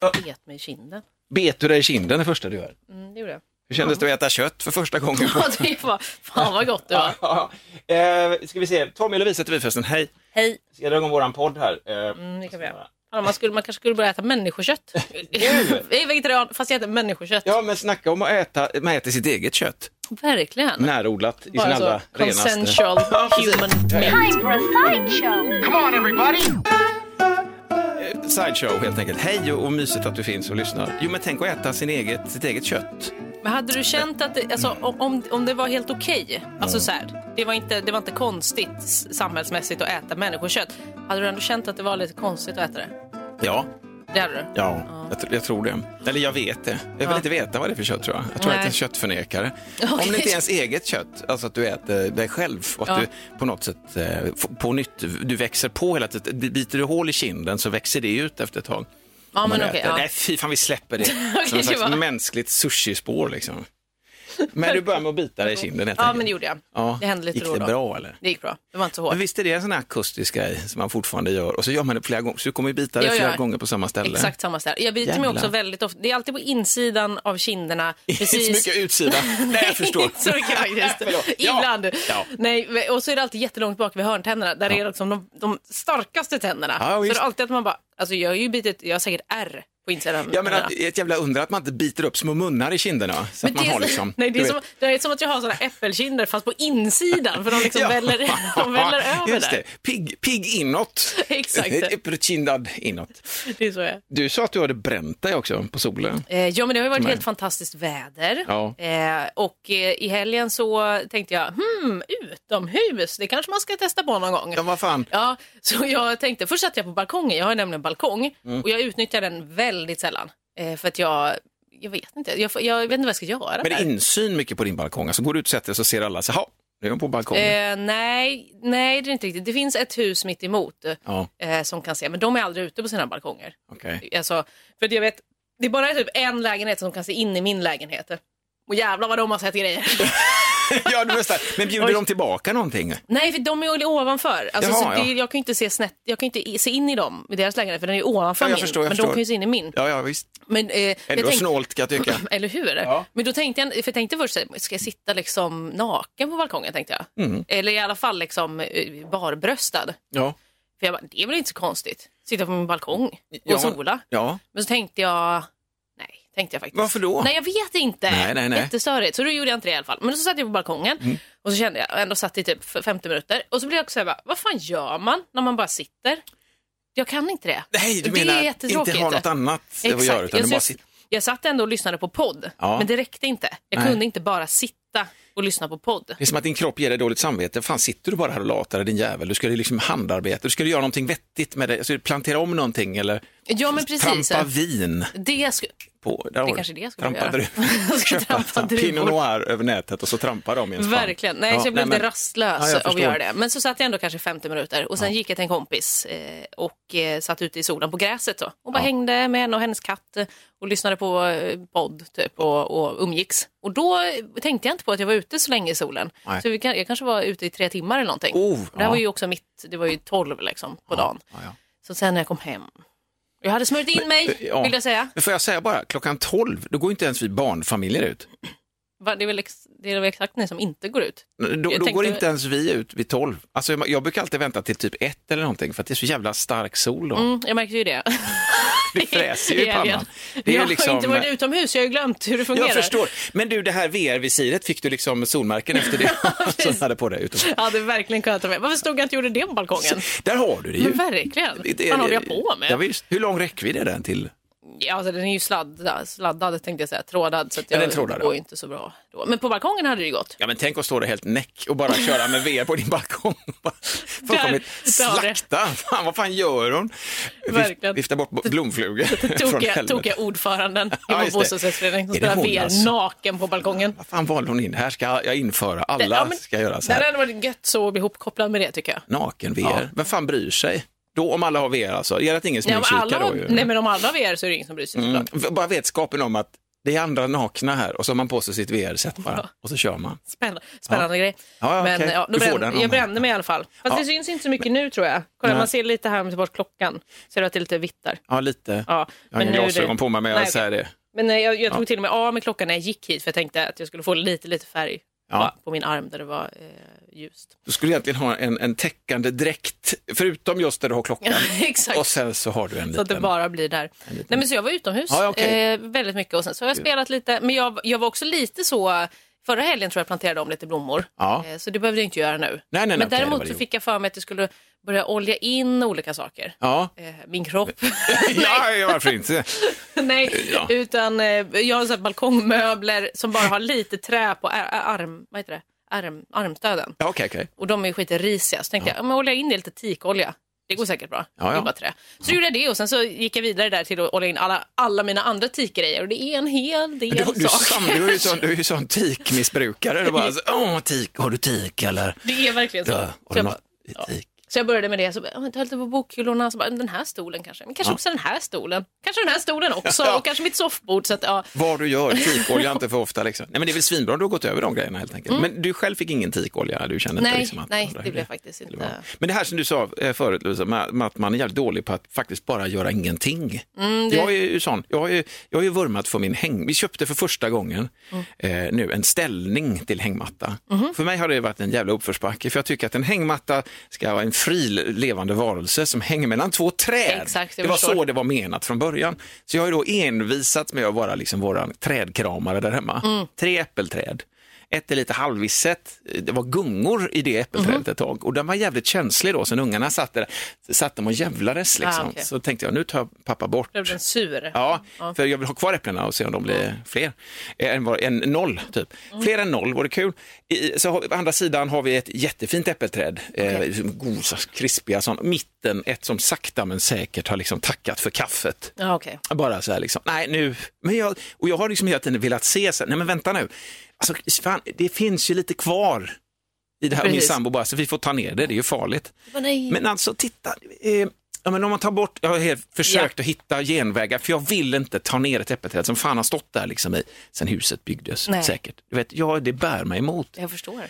bet mig i kinden. Bet du dig i kinden det första du gör? Mm, det gjorde jag. Hur kändes det att äta kött för första gången? Ja, det var, fan vad gott det var. Ja, eh, ska vi se, Tommy och Lovisa heter vi förresten, hej. Hej, Ska jag dra igång våran podd här? Eh, mm, det kan vi göra. Fan, man, skulle, man kanske skulle börja äta människokött. Jag är vegetarian fast jag äter människokött. Ja, men snacka om att äta, man äter sitt eget kött. Verkligen. Närodlat i sin Bara allra så renaste. consensual human meat. Time for a sideshow. Come on, everybody! Sideshow helt enkelt. Hej och, och mysigt att du finns och lyssnar. Jo men tänk att äta sin eget, sitt eget kött. Men hade du känt att det, alltså, om, om det var helt okej, alltså så här, det, var inte, det var inte konstigt samhällsmässigt att äta människokött, hade du ändå känt att det var lite konstigt att äta det? Ja, Det hade du? ja, Jag, tr- jag tror det. Eller jag vet det. Jag vill Ja. inte veta vad det är för kött tror jag. Jag tror Nej. att det är en köttförnekare. Okej. Om det inte är ens eget kött, alltså att du äter dig själv och att Ja. du på något sätt eh, på nytt, du växer på hela tiden. Biter du hål i kinden så växer det ut efter ett tag. Ja, men okej. ja. Nej, fy fan vi släpper det. Okej, Som slags var- mänskligt sushispår liksom. Men du börjar med att bita dig i kinden helt Ja, men det gjorde jag. Ja. Det hände lite Gick då och det då. bra eller? Det gick bra. Det var inte så hårt. Men visst är det en sån här akustisk grej som man fortfarande gör och så gör man det flera gånger, så du kommer ju bita dig Ja, ja. flera gånger på samma ställe. Exakt samma ställe. Jag biter mig Jävlar. också väldigt ofta. Det är alltid på insidan av kinderna. Inte så Precis. mycket utsida. Nej, jag förstår. Så mycket faktiskt. Ja. Ibland. Ja. Nej, och så är det alltid jättelångt bak vid hörntänderna. Där är liksom de, de starkaste tänderna. Ja, så visst. det är alltid att man bara, alltså jag har ju bitit, jag har säkert R på insidan tänderna. det är ett jävla under att man inte biter upp små munnar i kinderna. Så att Men man det, har liksom, nej, det, är som, det är som att jag har såna äppelkinder fast på insidan för de liksom Ja. väller, de väller över Just där. det, pigg, pigg inåt. Exakt. Äppelkindad inåt. Det är så jag. Du sa att du hade bränt dig också på solen. Eh, ja, men det har ju varit Som är- helt fantastiskt väder. Ja. Eh, och eh, i helgen så tänkte jag, hmm, utomhus, det kanske man ska testa på någon gång. Ja, vad fan. Ja, så jag tänkte, först satt jag på balkongen, jag har nämligen balkong Mm. och jag utnyttjar den väldigt sällan. Eh, för att jag, jag vet inte, jag, jag vet inte vad jag ska göra Men där. insyn mycket på din balkong. Alltså går du ut och sätter så ser alla jaha, nu är hon på balkongen. Eh, nej, nej, det är inte riktigt. Det finns ett hus mitt emot Ja, eh, som kan se, men de är aldrig ute på sina balkonger. okej. Alltså, för jag vet, det är bara typ en lägenhet som kan se in i min lägenhet. Och jävlar vad de har sett grejer. ja, du måste, men bjuder Oj. de tillbaka någonting? Nej, för de är ovanför. Alltså, Jaha, så det, ja. Jag kan ju inte se snett, jag kan inte se in i dem, i deras lägenhet, för den är ovanför Ja, jag min. förstår, jag men förstår. de kan ju se in i min. Ja, ja, visst. Men, eh, jag Ändå tänkte- snålt kan jag tycka. Eller hur? Ja. Men då tänkte jag, för jag tänkte först, ska jag sitta liksom naken på balkongen tänkte jag. Mm. Eller i alla fall liksom eh, barbröstad. Ja. För jag bara, det är väl inte så konstigt. Sitta på min balkong och Ja. sola. ja. Men så tänkte jag, tänkte jag faktiskt. Varför då? Nej, jag vet inte. Nej, nej, nej. Jättestörigt. Så då gjorde jag inte det i alla fall. Men så satt jag på balkongen Mm. och så kände jag, ändå satt i typ 50 minuter. Och så blev jag också så här, bara, vad fan gör man när man bara sitter? Jag kan inte det. Nej, du det menar inte ha något annat att Exakt. göra utan jag, bara sitter. jag satt ändå och lyssnade på podd, Ja. men det räckte inte. Jag Nej. kunde inte bara sitta och lyssna på podd. Det är som att din kropp ger dig dåligt samvete. Fan, sitter du bara här och latar dig, din jävel? Du ska ju liksom handarbeta, du ska göra någonting vettigt med det. Alltså, plantera om någonting eller Ja, men precis. trampa vin Det skulle... på. Där Det kanske det jag skulle göra. du. Jag ska Köpa trampa druvor. Pinot noir över nätet och så trampar de i en spann. Verkligen. Nej, Ja, så jag blev lite men- rastlös Ja, av att göra det. Men så satt jag ändå kanske 50 minuter och sen gick jag till en kompis eh, och eh, satt ute i solen på gräset då, och bara Ja. hängde med henne och hennes katt eh, och lyssnade på eh, podd typ och, och umgicks. Och då tänkte jag inte på att jag var ute så länge i solen. Nej. Så vi jag kanske var ute i tre timmar eller någonting. Oh, det här ja. var ju också mitt, det var ju 12 liksom på dagen. Ja, ja. Så sen när jag kom hem, jag hade smörjt in mig ja. vill jag säga. Men får jag säga bara, klockan 12, då går inte ens vi barnfamiljer ut. Va, Det är, väl ex, det är väl exakt ni som inte går ut. Då, då tänkte- går inte ens vi ut vid 12. Alltså, jag, jag brukar alltid vänta till typ ett eller någonting för att det är så jävla stark sol då. Mm, jag märkte ju det. Det fräser ju i pannan. Det är jag liksom... har inte varit utomhus, jag har ju glömt hur det fungerar. Jag förstår. Men du, det här VR-visiret, fick du liksom solmärken efter det som hade på dig? Jag hade verkligen kunnat ta med. Varför stod jag inte gjorde det på balkongen? Där har du det ju. Men verkligen. Det- det- Vad håller jag på med? Ja, visst. Hur lång räckvidd är den till? Ja, alltså, den är ju sladdad, sladdad tänkte jag säga, trådad. Så att Ja, jag, är trådad, det går ja. inte så bra då. Men på balkongen hade det ju gått. Ja, men tänk att stå där helt näck och bara köra med VR på din balkong. Fullkomligt det. slakta. Fan, vad fan gör hon? Verkligen. Vifta bort blomflugor Tokiga, tokiga ordföranden i Ja, vår det. bostadsrättsförening som det spelar VR alltså? naken på balkongen. Vad fan valde hon in? Här ska jag införa. Alla Ja, men ska göra så Det här. hade varit gött så att bli ihopkopplad med det tycker jag. Naken-VR. Ja. Vem fan bryr sig? Då om alla har VR alltså? Är det att ingen Ja, smygkikar alla, då? ju? nej, men om alla har VR så är det ingen som bryr sig Mm. såklart. Bara vetskapen om att vi är andra nakna här och så har man på sig sitt VR-set bara och så kör man. Spännande, spännande grej. Ja, ja, Men okej. ja, då brände, jag brände mig i alla fall. Fast Ja. det syns inte så mycket nu tror jag. Kolla, Nej. man ser lite här om bort klockan. Ser du att det är lite vitt där? Ja, lite. Ja, Jag har inga är det- glasögon på mig, men jag Nej, säger det. Men nej, jag, jag tog till och med av med klockan när jag gick hit för jag tänkte att jag skulle få lite, lite färg Ja. på min arm där det var eh, ljust. Du skulle egentligen ha en, en täckande dräkt, förutom just där du har klockan. Exakt. Och sen så har du en Så att det liten... bara blir där. liten- Nej, men så jag var utomhus Ja, okej. eh, väldigt mycket och sen så har jag spelat lite. Men jag, jag var också lite så, förra helgen tror jag planterade om lite blommor. Ja. Eh, så det behövde jag inte göra nu. nej, men okej, det däremot det så fick jag för mig att jag skulle börja olja in olika saker. Ja. Eh, min kropp. ja, varför inte? Nej, Ja. utan eh, jag har så balkongmöbler som bara har lite trä på ar- arm, vad heter det? Arm, armstöden. Ja, okej, okej. Och de är skitrisiga. Så tänkte jag, ja, men olja in det lite teakolja. Det går säkert bra. Ja, ja. Bara trä. Så gjorde jag det och sen så gick jag vidare där till att olja in alla, alla mina andra teakgrejer. Och det är en hel del Du, du, saker. sam, du är ju sån, du är ju sån tikmissbrukare. Du bara, åh, tik, har du tik eller? Det är verkligen så. Så, har du jag något tik? Så jag började med det, så jag lite på bokhyllorna, så bara, den här stolen kanske, men kanske Ja. också den här stolen, kanske den här stolen också Ja. och kanske mitt soffbord. Så att, ja. Vad du gör, tikolja inte för ofta liksom. Nej men det är väl svinbra om du har gått över de grejerna helt enkelt. Men du själv fick ingen tikolja, du kände inte Mm. Nej, liksom att... nej, det blev faktiskt skulle inte. Men det här som du sa eh, förut med, med att man är jävligt dålig på att faktiskt bara göra ingenting. Mm, det- Jag är ju sån, jag har ju, jag har ju vurmat för min häng... Vi köpte för första gången Mm. eh, nu en ställning till hängmatta. Mhm. För mig har det varit en jävla uppförsbacke för jag tycker att en hängmatta ska vara en fri levande varelse som hänger mellan två träd. Exakt, det var förstår. så det var menat från början. Så jag har ju då envisats med att vara liksom våran trädkramare där hemma. Mm. Tre äppelträd. Ett är lite halvvisset. Det var gungor i det äppelträdet Mhm. ett tag och den var jävligt känslig då, när ungarna satt där satt de och jävlades. Liksom. Ah, okej. Så tänkte jag, nu tar pappa bort. Blev den sur? Ja, för jag vill ha kvar äpplena och se om de blir fler. En, var- en noll, typ. Mm. Fler än noll vore kul. I, så har, på andra sidan har vi ett jättefint äppelträd. Eh, gosa, krispiga, sån. mitten ett som sakta men säkert har liksom tackat för kaffet. Ja, okej. Bara så här liksom, nej nu, men jag, och jag har liksom hela tiden velat se, så här, nej men vänta nu, alltså, fan, det finns ju lite kvar i det här, och min Precis. sambo bara, så vi får ta ner det, det är ju farligt. Nej. Men alltså titta, eh, ja, men om man tar bort, jag har försökt att hitta genvägar, för jag vill inte ta ner ett äppelträd som fan har stått där liksom i, sen huset byggdes Nej. säkert. Du vet, ja, det bär mig emot. Jag förstår.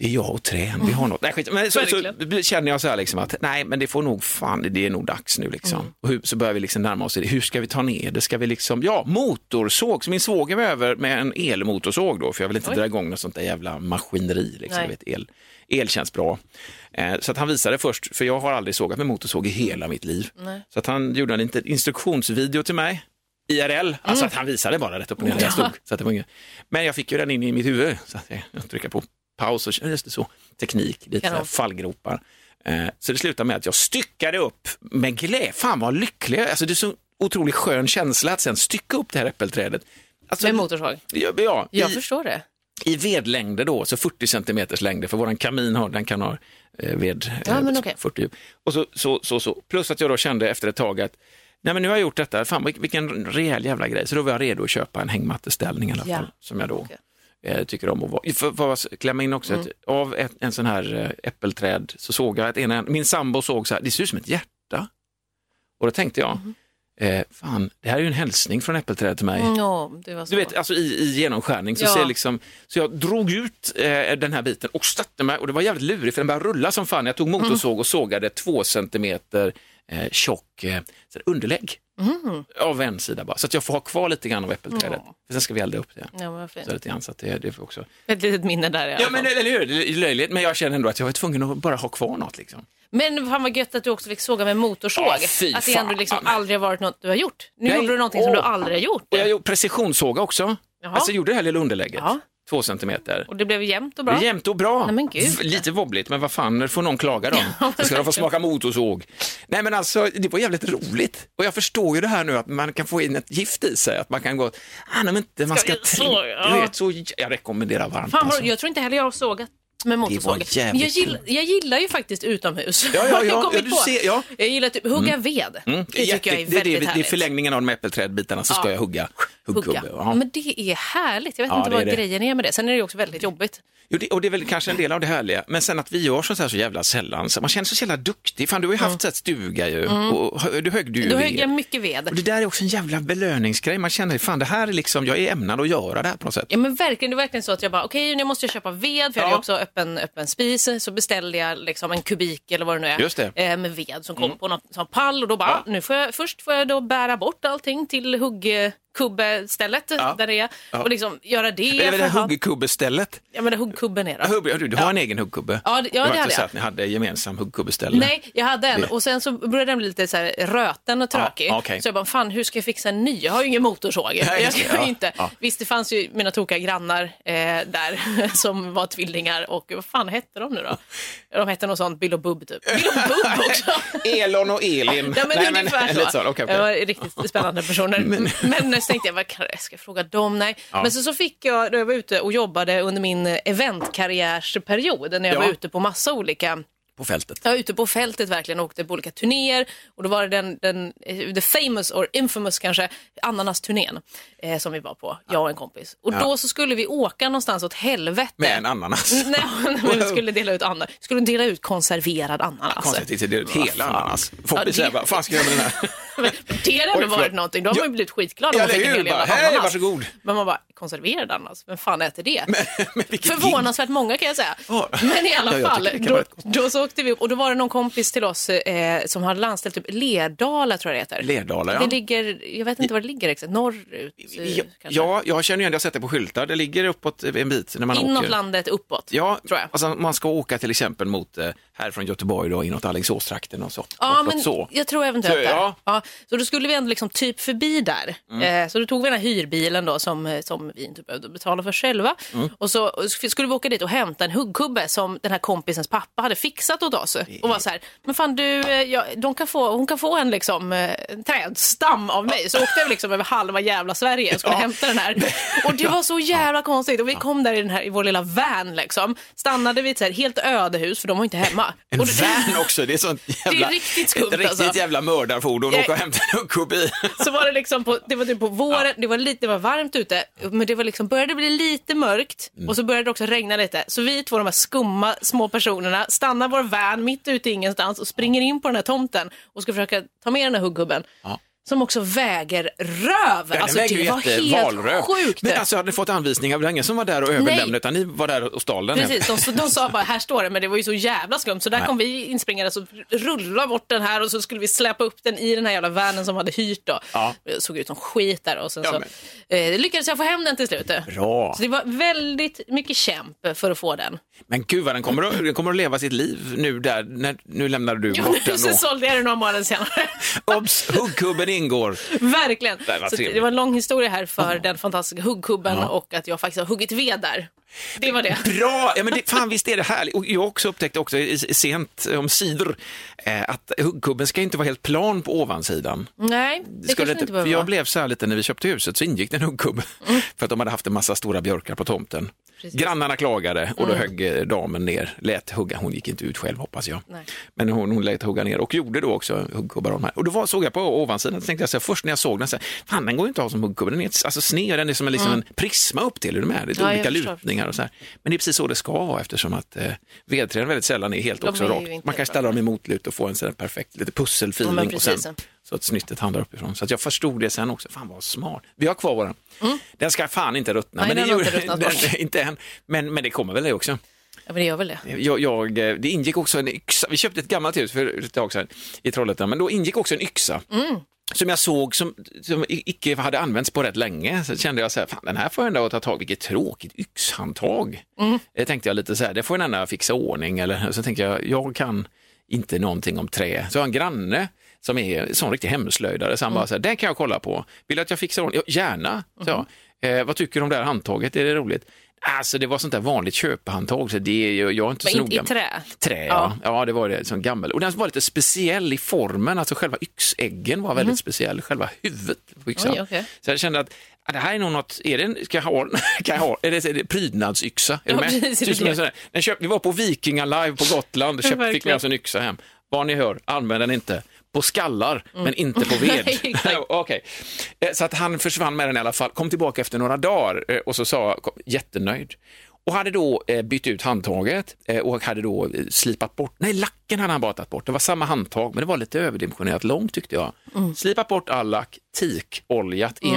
Det är jag och trän, vi har något. Nej, skit. Men så, så känner jag så här liksom att nej, men det får nog fan, det är nog dags nu liksom. Mm. Och hur, så börjar vi liksom närma oss det. Hur ska vi ta ner det? Ska vi liksom, ja, motorsåg. Så min svåger var över med en elmotorsåg då, för jag vill inte Oj. dra igång något sånt där jävla maskineri. Liksom. Vet, el, el känns bra. Eh, så att han visade först, för jag har aldrig sågat med motorsåg i hela mitt liv. Nej. Så att han gjorde en instruktionsvideo till mig. IRL, alltså att han visade bara rätt upp och ner där jag stod. Så att det var inget. Men jag fick ju den in i mitt huvud, så att jag, trycker på paus och just det så, teknik, lite så här fallgropar. Eh, så det slutade med att jag styckade upp med glädje, fan vad lycklig jag alltså det är så otroligt skön känsla att sen stycka upp det här äppelträdet. Alltså, Med motorsåg? Ja, ja Jag i, förstår det. i vedlängder då, så 40 centimeters längder, för våran kamin har, den kan ha eh, ved Ja, eh, okej. 40 djup. Och så, så, så, så, plus att jag då kände efter ett tag att Nej men nu har jag gjort detta, fan vil- vilken rejäl jävla grej. Så då var jag redo att köpa en hängmatteställning i alla Ja. fall. Som jag då Okej. Eh, tycker om att vara. För, för att klämma in också, Mm. ett, av ett, en sån här eh, äppelträd så såg jag att ena, min sambo såg så här, det ser ut som ett hjärta. Och då tänkte jag, Mhm. eh, fan det här är ju en hälsning från äppelträdet till mig. Så. Du vet, alltså i, i genomskärning så Ja. ser liksom, så jag drog ut eh, den här biten och stötte mig och det var jävligt lurigt för den började rulla som fan. Jag tog Mm. motorsåg och sågade två centimeter eh, tjock eh, underlägg Mm. av en sida bara. Så att jag får ha kvar lite grann av äppelträdet. För sen ska vi elda upp det. Ja. Så lite grann, så att det, det får också... Ett litet minne där i alla Ja men eller hur, det är löjligt men jag känner ändå att jag var tvungen att bara ha kvar något liksom. Men fan vad gött att du också fick såga med motorsåg. Fy att det ändå liksom aldrig har varit något du har gjort. Nu Nej. gjorde du någonting som du aldrig har gjort. Och jag gjorde precisionssåga också. Jaha. Alltså jag gjorde det här lilla underlägget, Ja. Två centimeter. Och det blev jämnt och Det bra. är jämnt och bra. Nej, men gud. Lite wobbligt, men vad fan, får någon klaga då? Då ska de få smaka motorsåg. Nej men alltså, det var jävligt roligt. Och jag förstår ju det här nu att man kan få in ett gift i sig, att man kan gå, ah, nej, men inte, man ska, Ska så, ja. vet, så, jag rekommenderar varmt. Fan, alltså. jag tror inte heller jag har sågat med motorsåg. Men jag, gillar, jag gillar ju faktiskt utomhus. Ja, ja, ja, ja, du ser, ja. Jag gillar typ hugga ved. Mm, Det tycker jätte- jag är det, det, väldigt det, det är härligt. förlängningen av de äppelträdbitarna så ska Ja. jag hugga. Hugga. ja. Men det är härligt. Jag vet inte vad grejen är med det. Sen är det också väldigt jobbigt. Jo, det, och det är väl kanske en del av det härliga, men sen att vi gör sånt här så jävla sällan, så man känner sig så jävla duktig. Fan, du har ju haft mm. stuga ju, och hö- du högg du Då högg jag mycket ved. Och det där är också en jävla belöningsgrej, man känner, fan det här är liksom, jag är ämnad att göra det här på något sätt. Ja men verkligen, det var verkligen så att jag bara, okej nu måste jag köpa ved, för jag Ja. hade också öppen, öppen spis, så beställde jag liksom en kubik eller vad det nu är, Just det. Mm. Eh, med ved som kom på någon sån pall och då bara, nu får jag, först får jag då bära bort allting till huggkubbestället Ja. där det är Ja. och liksom göra det. Är det det huggkubbestället? Ja men det huggkubben är Ja, då. hugg- Du, du har en egen huggkubbe? Ja, det- ja, var det inte hade så jag. att ni hade gemensam huggkubbeställe? Nej, jag hade en Det- och sen så började den bli lite så här röten och tråkig. Ja, okej. Så jag bara, fan hur ska jag fixa en ny? Jag har ju ingen motorsåg. jag det, ja, ju inte. ja. Visst, det fanns ju mina tokiga grannar eh, där som var tvillingar och vad fan hette de nu då? De hette något sånt, Bill och Bubb typ. Bill och Bubb också! Elon och Elin. Ja men Nej, ungefär så. lite så. Okej, okej. Det var riktigt spännande personer. men, så tänkte jag, vad kan jag ska fråga dem? Nej. Ja. Men så, så fick jag, då jag var ute och jobbade under min eventkarriärsperiod, när jag Ja. var ute på massa olika På fältet. jag var ute på fältet verkligen och åkte på olika turnéer och då var det den, den eh, the famous or infamous kanske, ananasturnén eh, som vi var på, jag och en kompis. Och Ja. då så skulle vi åka någonstans åt helvete. Med en ananas. Nej, men vi skulle dela ut, ananas. skulle dela ut konserverad ananas. Det är hela ananas. Folk Ja, blir såhär, vad fan ska jag med den här? Det hade ändå varit någonting. Då har man ju blivit skitglad om man fick en hel jävla hej, varsågod. Men man bara, konserverad ananas, vem fan äter det? Men vilket Förvånansvärt många kan jag säga. Ja. Men i alla Ja, fall, då, då så åkte vi upp och då var det någon kompis till oss eh, som hade landställt typ Lerdala tror jag det heter. Lerdala, ja. Det ligger, jag vet inte var det ligger exakt, norrut eh, Ja, kanske. ja, jag känner igen det, jag har sett det på skyltar. Det ligger uppåt en bit när man Inåt åker. landet uppåt. Ja, tror jag. Alltså, man ska åka till exempel mot eh, här från Göteborg då, inåt Alingsåstrakten och så. Ja, men så. jag tror eventuellt Så, ja. Ja, så då skulle vi ändå liksom typ förbi där. Mm. Eh, så då tog vi den här hyrbilen då som, eh, som vi inte behövde betala för själva. Mm. Och så skulle vi åka dit och hämta en huggkubbe som den här kompisens pappa hade fixat åt oss. Och var så här, men fan du, eh, ja, de kan få, hon kan få en liksom eh, en trädstam av mig. Så åkte vi liksom över halva jävla Sverige och skulle Ja. hämta den här. Och det var så jävla konstigt. Och vi kom där i, den här, i vår lilla van liksom. Stannade vid ett så här helt ödehus för de var inte hemma. En och det- van också, det är sånt jävla, riktigt skumt, ett riktigt alltså. jävla mördarfordon. Åka och hämta en huggkubbe i. så var det liksom på, det var typ på våren, det var lite, det var varmt ute, men det var liksom, började bli lite mörkt Mm. och så började det också regna lite. Så vi två, de här skumma små personerna, stannar vår van mitt ute i ingenstans och springer in på den här tomten och ska försöka ta med den här huggubben. Ja. Som också väger röv. Ja, alltså den väger det var jätte- helt valröv. sjukt. Men alltså hade ni fått anvisningar? Det var ingen som var där och överlämnade utan ni var där och stal den? Precis, de, de sa bara här står det, men det var ju så jävla skumt. Så där Nej. kom vi inspringande så rullade bort den här och så skulle vi släppa upp den i den här jävla vanen som hade hyrt då. Ja. Det såg ut som skit där och sen Ja, så eh, lyckades jag få hem den till slut. Bra. Så det var väldigt mycket kämp för att få den. Men gud vad den kommer, att, den kommer att leva sitt liv nu där, när, nu lämnade du bort den så sålde jag den några månader senare. Obs, huggkubben ingår. Verkligen. Det var Så det var en lång historia här för den fantastiska huggkubben och att jag faktiskt har huggit ved där. Det var det. Bra! Ja, men det, fan visst är det härligt. Och jag också upptäckte också sent om sidor eh, att huggkubben ska inte vara helt plan på ovansidan. Nej, det, Skulle kanske inte för behöver jag blev så här lite när vi köpte huset så ingick det en huggkubbe för att de hade haft en massa stora björkar på tomten. Precis. Grannarna klagade och då högg eh, damen ner, lät hugga, hon gick inte ut själv hoppas jag. Nej. Men hon, hon lät hugga ner och gjorde då också huggkubbar av de här. Och då var, såg jag på ovansidan, tänkte jag så här, först när jag såg den, så här, fan den går ju inte att ha som huggkubbe, den är alltså sned, den är som en, liksom en prisma upp till, är du med? Det är Mm. Ja, olika förstår. Lutningar och så här. Men det är precis så det ska vara eftersom att eh, vedträden väldigt sällan är helt De också är rakt. Man kan ställa dem i motlut och få en sån perfekt, lite Ja, men pusselfeeling och sen så att snittet hamnar uppifrån. Så att jag förstod det sen också. Fan vad smart. Vi har kvar våran. Den ska fan inte ruttna. Mm. Nej, men den har inte ruttnat den- inte än. Men, men det kommer väl det också. Ja, men det gör väl det. Jag, jag, eh, det ingick också en yxa. Vi köpte ett gammalt hus för ett tag sedan i Trollhättan, men då ingick också en yxa. Mm. Som jag såg som, som icke hade använts på rätt länge. Så kände jag så här, fan den här får jag ändå ta tag i. Vilket tråkigt yxhandtag. Mm. Det tänkte jag lite så här, det får en annan fixa ordning. Eller, så tänkte jag, jag kan inte någonting om trä. Så jag har en granne som är sån riktig hemslöjdare. Så han bara så här, den kan jag kolla på. Vill du att jag fixar ordning? Ja, gärna, så jag. Eh, vad tycker du om det här handtaget? Är det roligt? Alltså det var sånt där vanligt köpehandtag, så det är, jag är inte Men så inte i noga. trä. Trä, ja. ja. det var det. Som gammel. Och den var lite speciell i formen, alltså själva yxäggen var väldigt speciell, själva huvudet på yxan. Oj, okej. Så jag kände att det här är nog något, är det, en- ska jag ha, kan jag ha är det, är det prydnadsyxa? Är Ja, med? precis, sån där- den köpt, vi var på Vikinga live på Gotland köpt, fick med oss en yxa hem. Vad ni hör, använd den inte. På skallar, men inte på ved. Okej. Eh, Så att han försvann med den i alla fall, kom tillbaka efter några dagar eh, och så sa, jättenöjd. Och hade då eh, bytt ut handtaget och hade då slipat bort, nej lacken hade han bara tagit bort, det var samma handtag men det var lite överdimensionerat långt tyckte jag. Slipat bort all lack, tikoljat in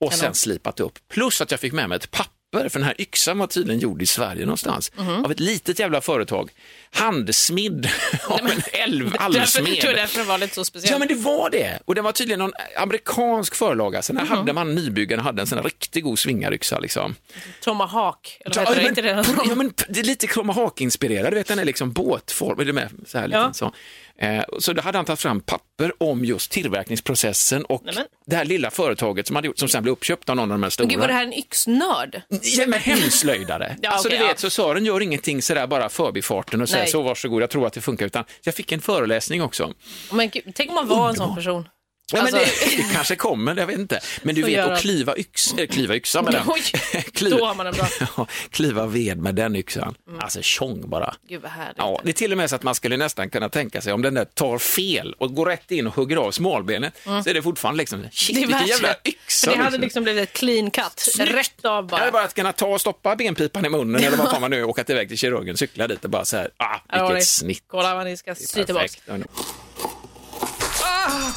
och sen slipat upp. Plus att jag fick med mig ett papper, för den här yxan var tydligen gjord i Sverige någonstans, av ett litet jävla företag. Handsmidd av en älv, Därför, allsmed. jag tror därför det var lite så speciellt. Ja men det var det. Och det var tydligen någon amerikansk förlaga. Sen hade man nybyggarna hade en sån här riktigt god svingaryxa liksom. Tomahawk, eller Ja, men, Inte det ja, men det är lite Tomahawk-inspirerad, du vet den är liksom båtform, är med? Så här liten, Ja. så. Eh, så då hade han tagit fram papper om just tillverkningsprocessen och Nej, men- det här lilla företaget som, hade gjort, som sen blev uppköpt av någon av de här stora. Gud, var det här en yxnörd? Ja, men hemslöjdare. Ja, alltså, okej, du ja. vet, så Sören gör ingenting sådär bara förbifarten och säger Nej. så varsågod, jag tror att det funkar, utan jag fick en föreläsning också. Men tänk om man var en sån person. Ja, men Alltså- det, det kanske kommer, jag vet inte. Men du vet, att klyva, yx, äh, klyva yxan med den. Oj, Kliva- då har man en bra. Ja, klyva ved med den yxan. Alltså tjong bara. Gud vad härligt. Ja, det är till och med så att man skulle nästan kunna tänka sig om den där tar fel och går rätt in och hugger av smålbenet så är det fortfarande liksom, shit Mm. det vilken jävla yxa. Det hade liksom blivit ett clean cut. Snyggt. Rätt av Det är bara. bara att kunna ta och stoppa benpipan i munnen eller vad fan man nu åka iväg till kirurgen, cykla dit och bara så här, ah, vilket snitt. Kolla vad ni ska sy tillbaka.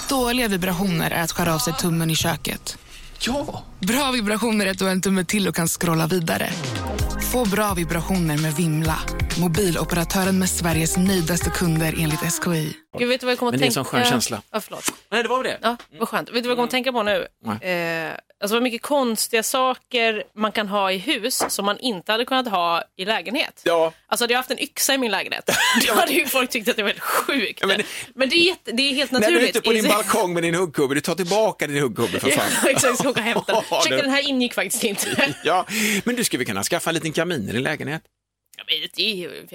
Dåliga vibrationer är att skära av sig tummen i köket. Ja! Bra vibrationer är att du har en tumme till och kan scrolla vidare. Få bra vibrationer med Vimla. Mobiloperatören med Sveriges nöjdaste kunder enligt SKI. Gud, vet du vad jag kommer att Men det är en tänka? sån skön känsla. Ja, förlåt. Nej, det var väl det. Ja, vad skönt. Vet du vad jag kommer att tänka på nu? Nej. Eh, alltså vad mycket konstiga saker man kan ha i hus som man inte hade kunnat ha i lägenhet. Ja. Alltså hade jag haft en yxa i min lägenhet, då hade ju folk tyckt att det var helt sjukt. Ja, men men, det- är jätte, det är helt När du är naturligt. ute på din balkong med din huggkubbe, du tar tillbaka din huggkubbe för fan. Ja, exakt, ska åka och hämta den. Ursäkta, den här ingick faktiskt inte. Ja, men du skulle kunna skaffa en liten kamin i din lägenhet. Ja, men det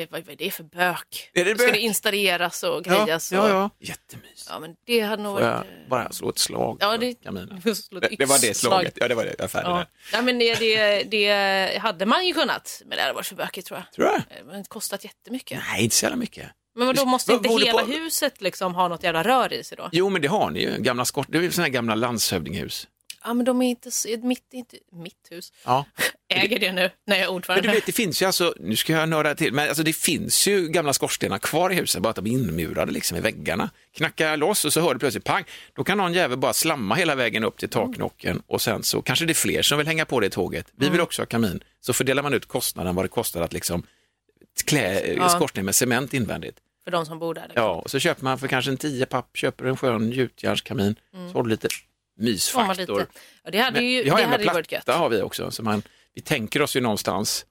är, vad, vad är det för bök? Är det Ska bök? det installeras och grejas? ja, och, ja. Jättemys. ja, men det hade nog Får jag varit... bara slå ett slag Ja, det- kaminen? Det, det var det slaget. Ja, det var det. Jag är färdig Ja. där. ja, men det, det, det hade man ju kunnat, men det hade varit för bökigt tror jag. Tror du? Det hade kostat jättemycket. Nej, inte så jävla mycket. Men då måste inte hela på? huset liksom ha något jävla rör i sig då? Jo, men det har ni ju. Gamla skott. Det är ju sådana här gamla landshövdinghus. Ja, men de är inte mitt, inte mitt hus. Ja. Äger det nu när jag är Men ordförande. du vet, det finns ju alltså, nu ska jag nörda till, men alltså det finns ju gamla skorstenar kvar i huset, bara att de är inmurade liksom i väggarna. Knackar loss och så hör du plötsligt pang, då kan någon jävel bara slamma hela vägen upp till taknocken och sen så kanske det är fler som vill hänga på det tåget. Vi Mm. vill också ha kamin, så fördelar man ut kostnaden vad det kostar att liksom klä Ja. skorsten med cement invändigt. För de som bor där. Liksom. Ja, och så köper man för kanske en 10 papp, köper en skön gjutjärnskamin, så har du lite mysfaktor. Mm. Ja, det hade ju, Vi har det en hade med ju varit platta har vi också, så man, vi tänker oss ju någonstans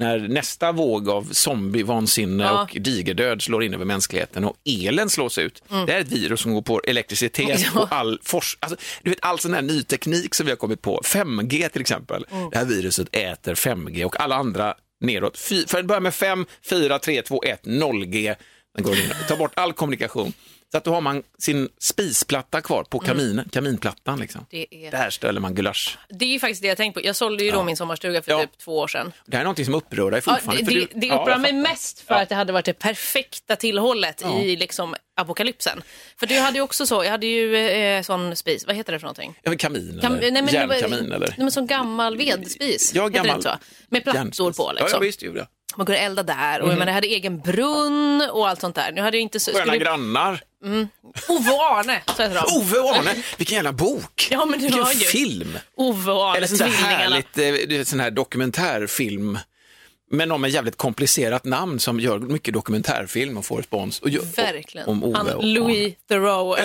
när nästa våg av zombievansinne Ja. och digerdöd slår in över mänskligheten och elen slås ut. Det är ett virus som går på elektricitet Mm. Ja. och all fors alltså, du vet all sån här ny teknik som vi har kommit på, 5G till exempel. Mm. Det här viruset äter 5G och alla andra neråt. Fy, för att börja med 5, 4, 3, 2, 1, 0G. Den går in. Ta bort all kommunikation. Så att då har man sin spisplatta kvar på kaminen, kaminplattan. Liksom. Mm. Det är- Där ställer man gulasch. Det är ju faktiskt det jag tänkt på. Jag sålde ju då min sommarstuga för Ja. typ två år sedan. Det här är någonting som upprör dig Ja, fortfarande. det, för det, det Ja, upprör mig mest för att det hade varit det perfekta tillhållet i liksom apokalypsen. För du hade ju också så, jag hade ju eh, sån spis, vad heter det för någonting? Ja, kamin Kam- eller nej, men det järnkamin eller? Nej, men sån gammal vedspis. Ja, heter det gammal inte så? Med plattor järnspis. på Ja, liksom. ja, visst gjorde jag. Man kunde elda där och jag menar, jag hade egen brunn och allt sånt där. Nu hade jag inte... så- Sköna Skulle... grannar. Ove och Arne, så heter de. Ove och Arne, vilken jävla bok! Ja, men du vilken har ju. film! Ove och Arne, Eller sån där tvillingarna. härligt, eh, sån här dokumentärfilm. Men någon med jävligt komplicerat namn som gör mycket dokumentärfilm och får respons. Och, Verkligen. Om Ove Han, och Louis Theroux.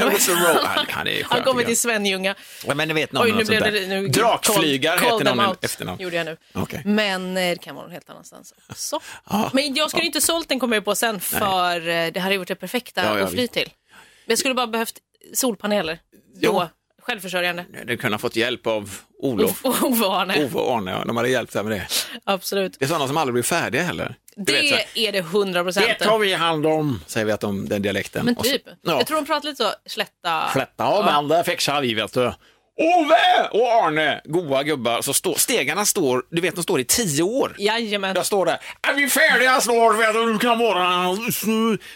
han- han är Han kommer till. Svenljunga. Ja, men ni vet någon Oj, nu blev det... Nu, Drakflygare call- heter någon efternamn. gjorde jag nu. Okej. Men eh, det kan vara någon helt annanstans också. Ja. Men jag skulle inte sålt den kommer jag på sen för eh, det hade varit det perfekta Ja, att fly till. Men jag skulle bara behövt solpaneler. Då, Ja. Självförsörjande. Du hade kunnat fått hjälp av Olof. Ove och Arne. Ove och Arne, ja. de hade hjälpt dig med det. Absolut. Det är sådana som aldrig blir färdiga heller. Du Det vet, så här, är det hundra procent. det tar vi hand om, säger vi att de, den dialekten. Men Och så- typ. ja. Jag tror de pratar lite så, slätta. Slätta av, men det fixar vi vet du. Ove och Arne, goa gubbar, så står, stegarna står, du vet de står i tio år. Jajamän. Jag står där, är vi färdiga snart vet du, du kan vara...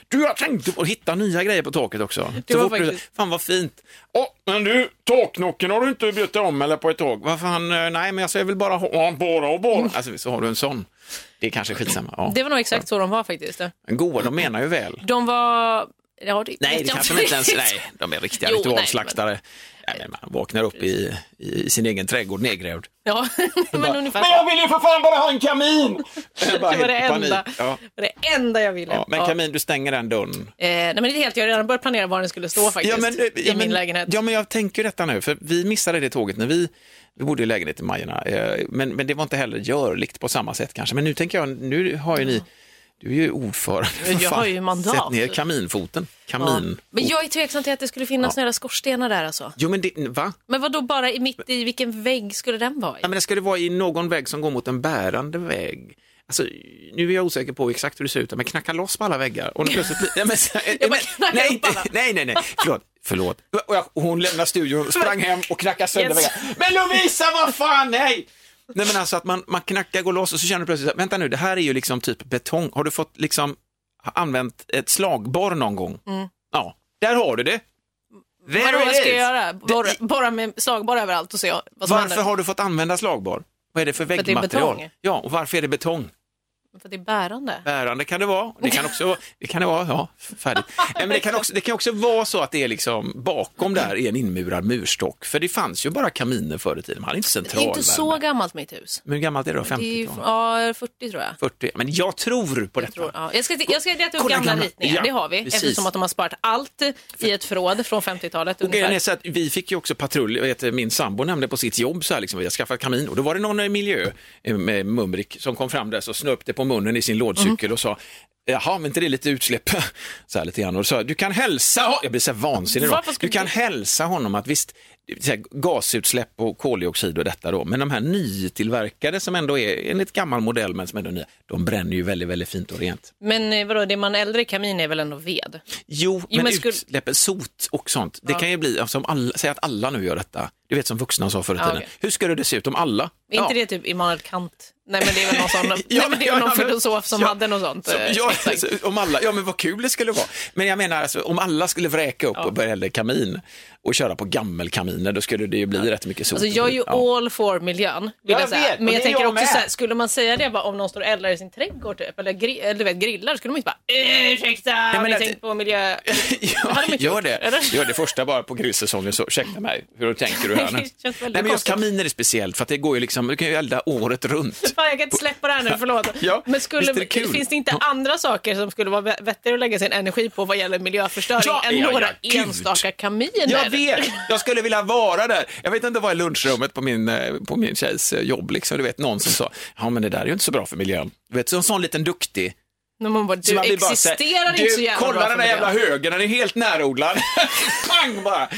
Du, jag tänkte på att hitta nya grejer på taket också. Det Så var fort du- faktiskt- Fan vad fint. Åh, men du, taknocken har du inte bytt om eller på ett tag? Vad fan, eh, nej men jag säger väl bara ha bara och bara. Alltså så har du en sån. Det är kanske skitsamma. Ja. Det var nog exakt så de var faktiskt. Men goa, de menar ju väl. De var... Ja, det Nej, det jag kanske de inte ens, nej, de är riktiga ritualslaktare. Nej, men man vaknar upp i, i sin egen trädgård nedgrävd. Ja, men ungefär Men jag vill ju för fan bara ha en kamin! Det var det enda, Ja. det enda jag ville. Ja, men Ja. kamin, du stänger den dörren. Eh, nej, men det är helt, jag har redan börjat planera var den skulle stå faktiskt. Ja, men, eh, I ja, min men, lägenhet. Ja, men jag tänker detta nu, för vi missade det tåget när vi, vi bodde i lägenhet i Majorna, eh, men, men det var inte heller görligt på samma sätt kanske. Men nu tänker jag, nu har ju ni, du är ju ordförande. Jag har ju mandat. Sätt ner kaminfoten. Ja. Kamin. Men jag är tveksam till att det skulle finnas några skorstenar där alltså. Jo, men det, va? Men vad då bara i mitt i vilken vägg skulle den vara i? Ja, men det det vara i någon vägg som går mot en bärande vägg. Alltså, nu är jag osäker på exakt hur det ser ut, men knacka loss på alla väggar. Och då plötsligt blir... Ja, men, men, nej, nej, nej, nej, förlåt. Förlåt. Och hon lämnar studion, sprang hem och knackade sönder Yes. väggar. Men Lovisa, vad fan, nej! Nej men alltså att man, man knackar, går loss och så känner du plötsligt, vänta nu, det här är ju liksom typ betong. Har du fått liksom använt ett slagborr någon gång? Ja, där har du det. There Mm. Vadå, vad ska jag göra? Borra, borra med slagborr överallt och se vad som varför händer? har du fått använda slagborr? Vad är det för att det är väggmaterial? betong. Ja, och varför är det betong? För att det är bärande. Bärande kan det vara. Det kan också det kan det vara, ja, färdigt. Men det, kan också, det kan också vara så att det är liksom bakom där är en inmurad murstock. För det fanns ju bara kaminer förr i tiden. Man hade inte Det är centralvärme. inte så gammalt mitt hus. Men hur gammalt är det då? Det är 50 ja, 40 tror jag. 40? Men jag tror på detta. Jag, tror, ja. jag ska, jag ska leta upp Kolla gamla gamla- ritningar, ja, det har vi. precis. Eftersom att de har sparat allt i ett förråd från 50-talet Och grejen är ungefär. så att vi fick ju också patrull, vet, min sambo nämnde på sitt jobb så här, liksom, vi har skaffat kamin och då var det någon i miljö eh, med mumrik som kom fram där så snöp det munnen i sin lådcykel och sa Jaha, men inte det är lite utsläpp? Så här lite grann. Och så du kan hälsa, jag blir så här vansinnig då. Du kan hälsa honom att visst, gasutsläpp och koldioxid och detta då, men de här nytillverkade som ändå är enligt gammal modell men som ändå är nya, de bränner ju väldigt, väldigt fint och rent. Men eh, vadå, det man eldar i kamin är väl ändå ved? Jo, Jo, men, men skulle- utsläppen, sot och sånt, det kan ju bli, alltså, om alla, säg att alla nu gör detta, du vet som vuxna sa förr i Ja, tiden, okej. hur skulle det se ut om alla? Är inte det typ Immanuel Kant? Nej men det är väl någon sån, Ja, nej, men det är någon ja, filosof som ja, hade något sånt. Så, eh, ja, om alla, ja, men vad kul det skulle vara. Men jag menar, alltså, om alla skulle vräka upp och börja elda kamin och köra på gammelkaminer, då skulle det ju bli rätt mycket sot. Alltså jag är ju all for miljön, vill Jag jag, vet, Men jag tänker jag också så här, skulle man säga det bara om någon står och eldar i sin trädgård typ, eller, gri- eller du vet, grillar, skulle de inte bara ursäkta, har ni att- tänkt på miljö? Ja, gör det. eller? Gör det första bara på grillsäsongen, så ursäkta mig, hur tänker du här nu? Nej, men just kaminer är speciellt, för att det går ju liksom, du kan ju elda året runt. Fan, jag kan inte släppa det här nu, förlåt. Ja, Men skulle, det finns det inte andra saker som skulle vara vettigare att lägga sin energi på vad gäller miljöförstöring Ja, än ja, några ja, enstaka kaminer? Jag vet, jag skulle vilja vara där. Jag vet inte vad i lunchrummet på min, eh, på min tjejs eh, jobb, liksom. du vet någon som sa, ja men det där är ju inte så bra för miljön. Du vet, så en sån liten duktig. När man bara, du man blir bara existerar inte så jävla kolla bra den för där jävla högen, den är helt närodlad. Pang bara!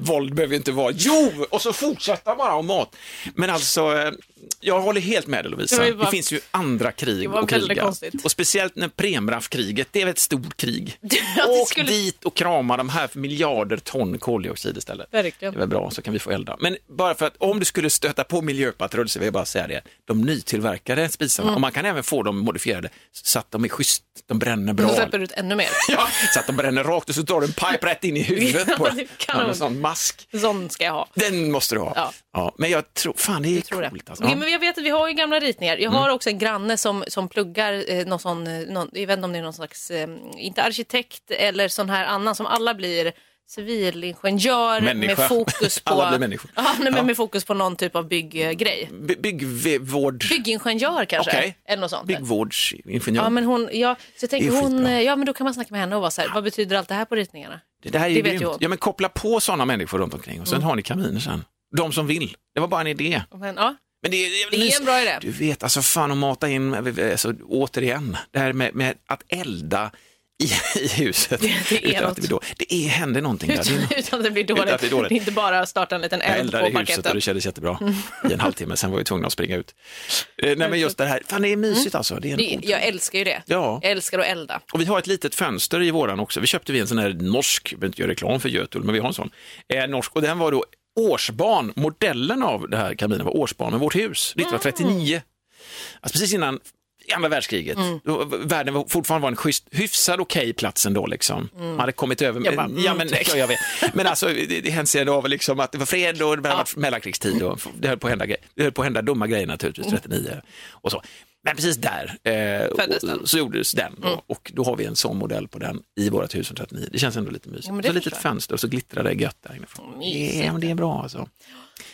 Våld behöver ju inte vara. Jo! Och så fortsätta bara om mat. Men alltså, eh, jag håller helt med dig Lovisa. Det var Det, bara- finns ju andra krig och väldigt kriga. konstigt. Och speciellt när Premraff-kriget, det är ett stort krig. Åk skulle- dit och krama de här för miljarder ton koldioxid istället. Verkligen. Det är väl bra, så kan vi få elda. Men bara för att om du skulle stöta på miljöpatrull så vill jag bara säga det. De nytillverkade spisarna, Mm. och man kan även få dem modifierade så att de är schysst, de bränner bra. Då släpper ut ännu mer. Ja, så att de bränner rakt och så drar du en pipe rätt in i huvudet på Ja, de. en sån mask. Sån ska jag ha. Den måste du ha. Ja. Ja. men jag tror, fan det är det. coolt alltså. Men jag vet att vi har ju gamla ritningar. Jag Mm. har också en granne som, som pluggar eh, någon sån, eh, någon, jag vet inte om det är någon slags, eh, inte arkitekt eller sån här annan som alla blir civilingenjör Människa. med fokus på... Alla blir människor. Ja, nej, men med fokus på någon typ av bygggrej. By- Byggvård... Byggingenjör kanske, Okej. eller något sånt. Byggvårdsingenjör. Ja, men hon, ja, så jag tänker Det är hon, eh, ja men då kan man snacka med henne och vara så här, vad betyder allt det här på ritningarna? Det där är ju Det grymt. hon. Ja, men koppla på sådana människor runt omkring och sen har ni kaminer sen. De som vill. Det var bara en idé. Men, ja, Men det, är, Det är en bra idé. Du vet, alltså fan att mata in, alltså, återigen, det här med, med att elda i, i huset. Det- det är utan något. att det, blir det är, händer någonting där. Det utan, utan att det blir Utan dåligt. att det är dåligt. Inte bara att starta en liten eld på i huset och parketten. det kändes jättebra i en halvtimme, sen var jag tvungen att springa ut. Eh, nej men just det här, fan det är mysigt alltså. Det är en Mm. Det, jag älskar ju det. Ja. Jag älskar att elda. Och vi har ett litet fönster i våran också. Vi köpte vi en sån här norsk, jag behöver inte göra reklam för Götul, men vi har en sån. Eh, norsk, och den var då årsbarn, modellen av det här kabinen var årsbarn med vårt hus, 1939. Alltså precis innan andra världskriget. Då Världen var fortfarande var en schysst, hyfsad okej plats ändå. Liksom. Man hade kommit över... Jag bara, mm, ja, men, ja, jag vet. men alltså, det, det hänseende av liksom att det var fred och det hade varit mellankrigstid och det höll på att hända, gre- det höll på att hända dumma grejer naturligtvis, 39 och så. Men precis där eh, Föddes den. så gjordes den då, och då har vi en sån modell på den i vårt hus från 39. Det känns ändå lite mysigt. Ja, så litet fönster och så glittrar det gött där inifrån. Mysigt. Ja, men det är bra alltså.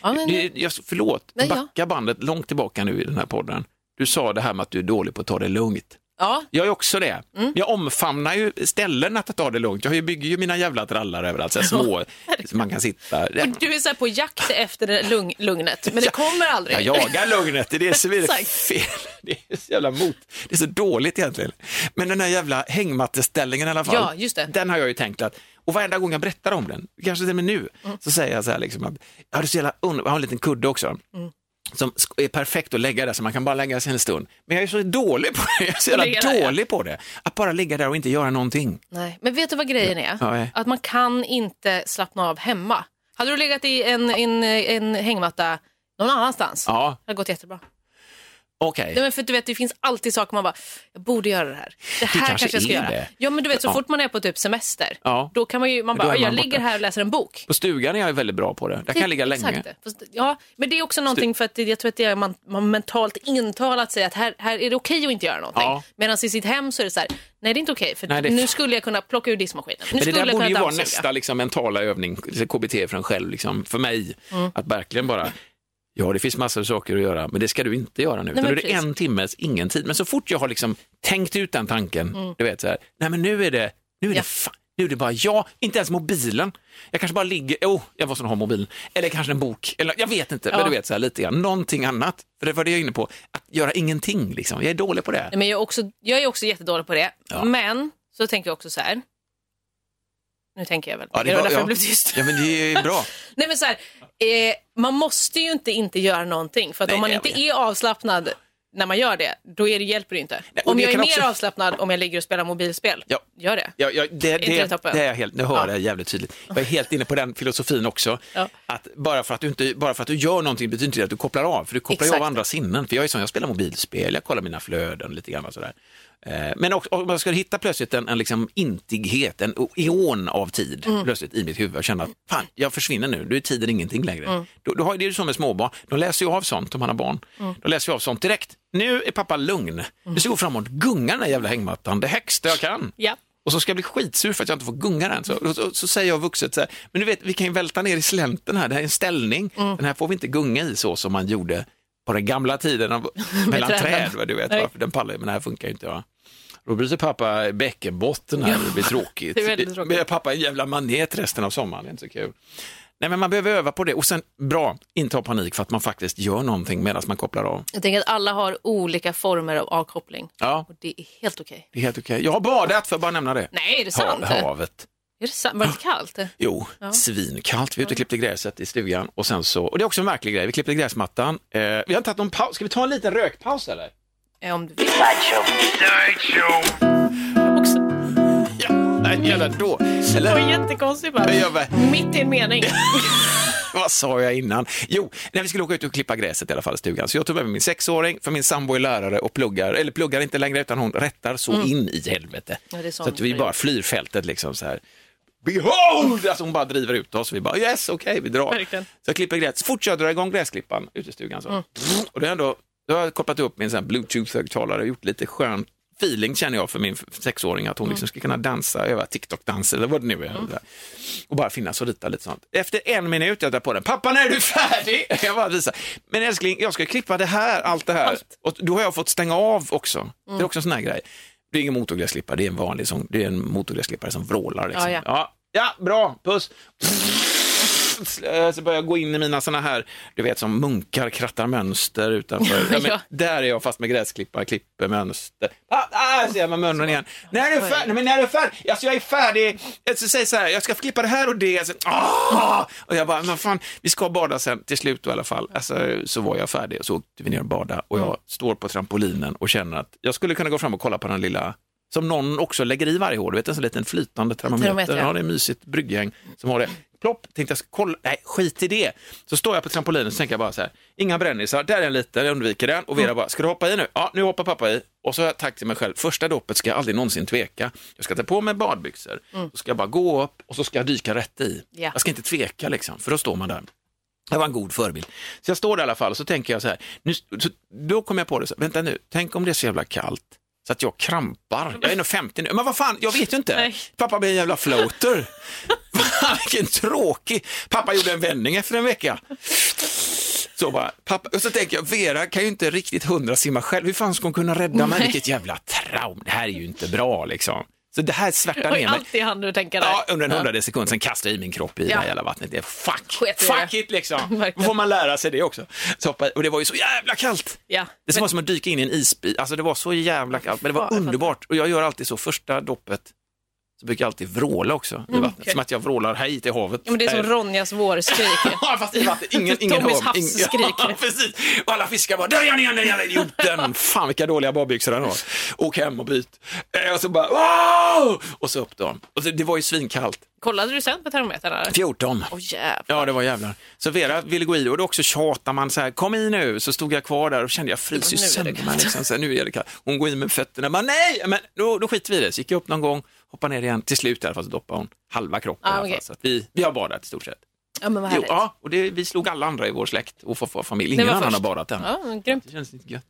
Ja, men, Det, jag, förlåt, Nej, ja. backa bandet långt tillbaka nu i den här podden. Du sa det här med att du är dålig på att ta det lugnt. Ja, Jag är också det. Mm. Jag omfamnar ju ställen att ta det lugnt. Jag bygger ju mina jävla trallar överallt, så här små, som man kan sitta. och du är så på jakt efter det lugn, lugnet, men det kommer aldrig. Jag jagar lugnet, det är det är det Exakt. fel. Det är så jävla mot. Det är så dåligt egentligen. Men den här jävla hängmatteställningen i alla fall, Ja, just det. den har jag ju tänkt att, och varenda gång jag berättar om den, kanske till och med nu, Mm. så säger jag så här liksom att, jag hade så jävla jag har en liten kudde också. Mm. Som är perfekt att lägga där så man kan bara lägga sig en stund. Men jag är så dålig på det, jag är så jävla dålig på det. Att bara ligga där och inte göra någonting. Nej, men vet du vad grejen är? Ja. Att man kan inte slappna av hemma. Hade du legat i en, en, en hängmatta någon annanstans, Ja, det hade gått jättebra. Okej. Nej, men för du vet, det finns alltid saker man bara, jag borde göra det här. Det här kanske kanske jag ska göra. det. Ja, men du vet, så Ja. fort man är på typ semester, Ja. då kan man ju, man bara, man jag borta. ligger här och läser en bok. På stugan är jag väldigt bra på det. Där kan jag ligga länge. Exakt det. Fast, ja, men det är också någonting för att det- jag tror att det är man, man mentalt intalat sig att här, här är det okej att inte göra någonting. Ja. Medan i sitt hem så är det så här, nej det är inte okej för Nej, det- nu skulle jag kunna plocka ur diskmaskinen. Nu Men det skulle där jag borde ju vara nästa liksom, mentala övning, KBT för en själv, liksom, för mig. Mm. Att verkligen bara, ja det finns massor av saker att göra, men det ska du inte göra nu. Men nu är det en timmes ingen tid. Men så fort jag har liksom tänkt ut den tanken, du vet så här, nej men nu är det, nu är det Mm. Ja. fan, nu är det bara jag, inte ens mobilen. Jag kanske bara ligger, oh, jag måste ha mobilen. Eller kanske en bok, eller jag vet inte, men Ja. du vet så här lite grann, någonting annat. För det var det jag är inne på, att göra ingenting liksom. Jag är dålig på det. Nej, men jag, är också, jag är också jättedålig på det. Ja. Men så tänker jag också så här. Nu tänker jag väl. Ja, det var därför ja. jag blev tyst. Ja men det är bra. Nej, men så här, eh, man måste ju inte inte göra någonting. För att Nej, om man inte är avslappnad när man gör det, då är det, hjälper det inte. Nej, om det jag är mer också- avslappnad om jag ligger och spelar mobilspel, Ja. gör det. Ja, ja, det, det, det toppen? det är jag helt, nu hör Ja. jag jävligt tydligt. Jag är helt inne på den filosofin också. Ja. Att bara för att, du inte, bara för att du gör någonting betyder inte det att du kopplar av, för du kopplar ju av Exakt. andra sinnen. För jag är sån, jag spelar mobilspel, jag kollar mina flöden lite grann och sådär. Eh, Men också, om man ska hitta plötsligt en, en liksom intighet, en eon av tid Mm. plötsligt i mitt huvud och känna att fan, jag försvinner nu, då är tiden ingenting längre. Mm. Då, då har, det är ju så med småbarn, de läser ju av sånt om man har barn. Mm. De läser ju av sånt direkt. Nu är pappa lugn, nu ska jag gå och gunga den här jävla hängmattan det högsta jag kan. Ja. Och så ska jag bli skitsur för att jag inte får gunga den. Så, så, så säger jag vuxet så här, men du vet, vi kan ju välta ner i slänten här, det här är en ställning. Mm. Den här får vi inte gunga i så som man gjorde på den gamla tiden av, mellan träd. Va, du vet, va? Den pallar men det här funkar ju inte. Va? Då blir pappa bäckenbotten här, det blir tråkigt. det är tråkigt. pappa en jävla manet resten av sommaren, det är inte så kul. Nej, men man behöver öva på det och sen, bra, inte ha panik för att man faktiskt gör någonting medan man kopplar av. Jag tänker att alla har olika former av avkoppling. Ja, Och det är helt okej. det är helt okej. Jag har badat, för att bara nämna det. Nej, är det sant? Hav, havet. Är det sant? Var det inte kallt? Jo, svinkallt. Vi är ute och klippte gräset i stugan och sen så, och det är också en märklig grej, vi klippte gräsmattan. Eh, vi har inte tagit någon paus, ska vi ta en liten rökpaus eller? Om du vill. Sideshow. Nej, jävla då. Det var Eller, jättekonstigt bara. Jag bara- Mitt i en mening. vad sa jag innan? Jo, när vi skulle åka ut och klippa gräset i alla fall i stugan, så jag tog med mig min sexåring, för min sambo är lärare och pluggar, eller pluggar inte längre, utan hon rättar så in i helvete. Ja, så att vi bara flyr fältet liksom så här. Behold! Alltså hon bara driver ut oss, vi bara yes, okej, vi drar. Verkligen. Så jag klipper gräs. Så fort jag drar igång gräsklippan ute i stugan så. Och det är ändå, då har jag kopplat upp min sån bluetooth-högtalare och gjort lite skön feeling känner jag för min sexåring, att hon liksom ska kunna dansa, öva TikTok-dans eller vad det nu är. Och bara finnas och rita lite sånt. Efter en minut jag tar på den, pappa när är du färdig? Jag bara visar. Men älskling, jag ska klippa det här, allt det här. Allt. Och då har jag fått stänga av också. Det är också en sån här grej. Det är ingen motorgräsklippare, det är en vanlig sån, det är en motorgräsklippare som vrålar. Liksom. Ja, ja. Ja, ja, bra, puss. Eh, Så börjar jag gå in i mina såna här, du vet som munkar krattar mönster utanför. Ja, men. Där är jag fast med gräsklippare, klipper mönster. Ah, ah, ser jag med munnen igen. När är du färdig? Men när är du färdig? Alltså jag är färdig. Jag ska säga så här, jag ska klippa det här och det. Alltså, ah! Och jag bara, men fan, vi ska bada sen till slut då, i alla fall. Alltså, så var jag färdig och så åkte vi ner och bada och jag står på trampolinen och känner att jag skulle kunna gå fram och kolla på den lilla som någon också lägger i varje år, du vet en sån liten flytande termometer. Termometer, ja. Ja, det är mysigt brygggäng som har det. Plopp, tänkte jag ska kolla, nej skit i det. Så står jag på trampolinen och tänker jag bara så här, inga brännnisar, där är en liten, jag undviker den och Vera bara, ska du hoppa i nu? Ja, nu hoppar pappa i. Och så har jag sagt till mig själv, första doppet ska jag aldrig någonsin tveka. Jag ska ta på mig badbyxor, så ska jag bara gå upp och så ska jag dyka rätt i. Ja. Jag ska inte tveka liksom, för då står man där. Det var en god förebild. Så jag står där i alla fall och så tänker jag så här, nu, så, då kom jag på det, så, vänta nu, tänk om det är så jävla kallt så att jag krampar. Jag är nog 50 nu, men vad fan, jag vet ju inte. Nej. Pappa blir en jävla floater. Vilken tråkig. Pappa gjorde en vändning efter en vecka. Så bara, pappa, och så tänker jag, Vera kan ju inte riktigt hundra simma själv. Hur fan ska hon kunna rädda mig? Vilket jävla traum. Det här är ju inte bra liksom. Så det här svärtar Det ner mig. alltid han du tänker där. Ja, under en hundrade sekund, sen kastar jag i min kropp i det Ja. här jävla vattnet. Det är fuck, Sket fuck det. it liksom. Då får man lära sig det också. Så hoppa, och det var ju så jävla kallt. Ja. Det var som att dyka in i en isbil, alltså det var så jävla kallt, men det Ja, var fattar. underbart. Och jag gör alltid så, första doppet, så brukar jag alltid vråla också i vattnet, okej. som att jag vrålar hej till havet. Ja, men det är som Ronjas vårskrik. Ja, fast i vatten. Ingen, ingen Tommys hör- ing- havsskrik. Ja, precis. Och alla fiskar bara, där är han igen, den jävla idioten. Fan vilka dåliga badbyxor han har. Åk hem och byt. Eh, Och så bara, wow! Och så upp dem. Och det, det var ju svinkallt. Kollade du sen på termometern? eller? 14. Åh jävlar. Ja, det var jävlar. Så Vera ville gå i och då också tjatar man så här, kom i nu, så stod jag kvar där och kände jag fryser ju Nu är det sönder kallt. mig. Liksom, så här, nu är det kallt. Hon går in med fötterna, men nej, men då, då skiter vi i det. Så gick jag upp någon gång, hoppade ner igen, till slut i alla fall så doppade hon halva kroppen. Ah, okej. Så vi, vi har badat i stort sett. Ja, men vad Jo, ja, och det, vi slog alla andra i vår släkt och vår familj. Det Ingen annan har badat än. Ja, men grymt. Det känns inte gött.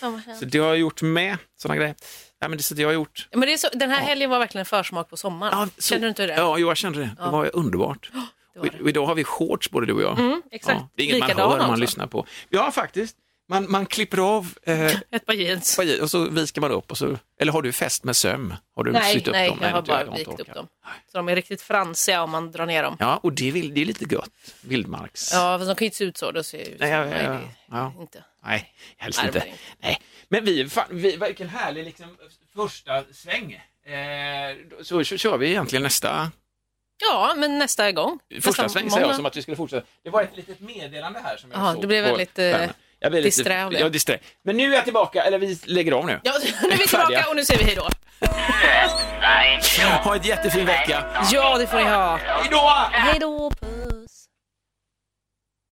Härligt. Så det har jag gjort med, sådana grejer. Ja, men det, så det har jag gjort. Men det är så, den här helgen var verkligen en försmak på sommaren. så- Kände du inte det? Ja, jo, jag kände det. Det var underbart. det var Och, och idag har vi shorts både du och jag. Mm, exakt. Ja, det är inget man Likadana hör man också. lyssnar på. Ja, faktiskt. Man, man klipper av eh, Ett par jeans. och så viskar man upp. Och så, eller har du fäst med söm? Har du Nej, sytt upp nej, dem? jag har det bara inte vikt upp dem. Så de är riktigt fransiga om man drar ner dem. Ja, och det vill- det är lite gött. Vildmarks... Ja, fast de kan ju inte se ut så. Då ser ju Nej, ja, ja, det- inte. Nej, helst Nej, det inte. det. Nej. Men vi, fan, vi, vilken härlig liksom, första sväng. Eh, så, kör vi egentligen nästa, Ja, men nästa gång. första Nästa sväng säger jag som att vi skulle fortsätta. Det var ett litet meddelande här som jag Jaha, såg du blev på väldigt, eh, skärmen. Jag blev lite- disträ av det. Ja, disträ. Men nu är jag tillbaka, eller vi lägger av nu. Ja, nu är vi Färdiga. tillbaka och nu säger vi hej då. Ha ett jättefin vecka. Ja, det får ni ha. Hej då! Hej då!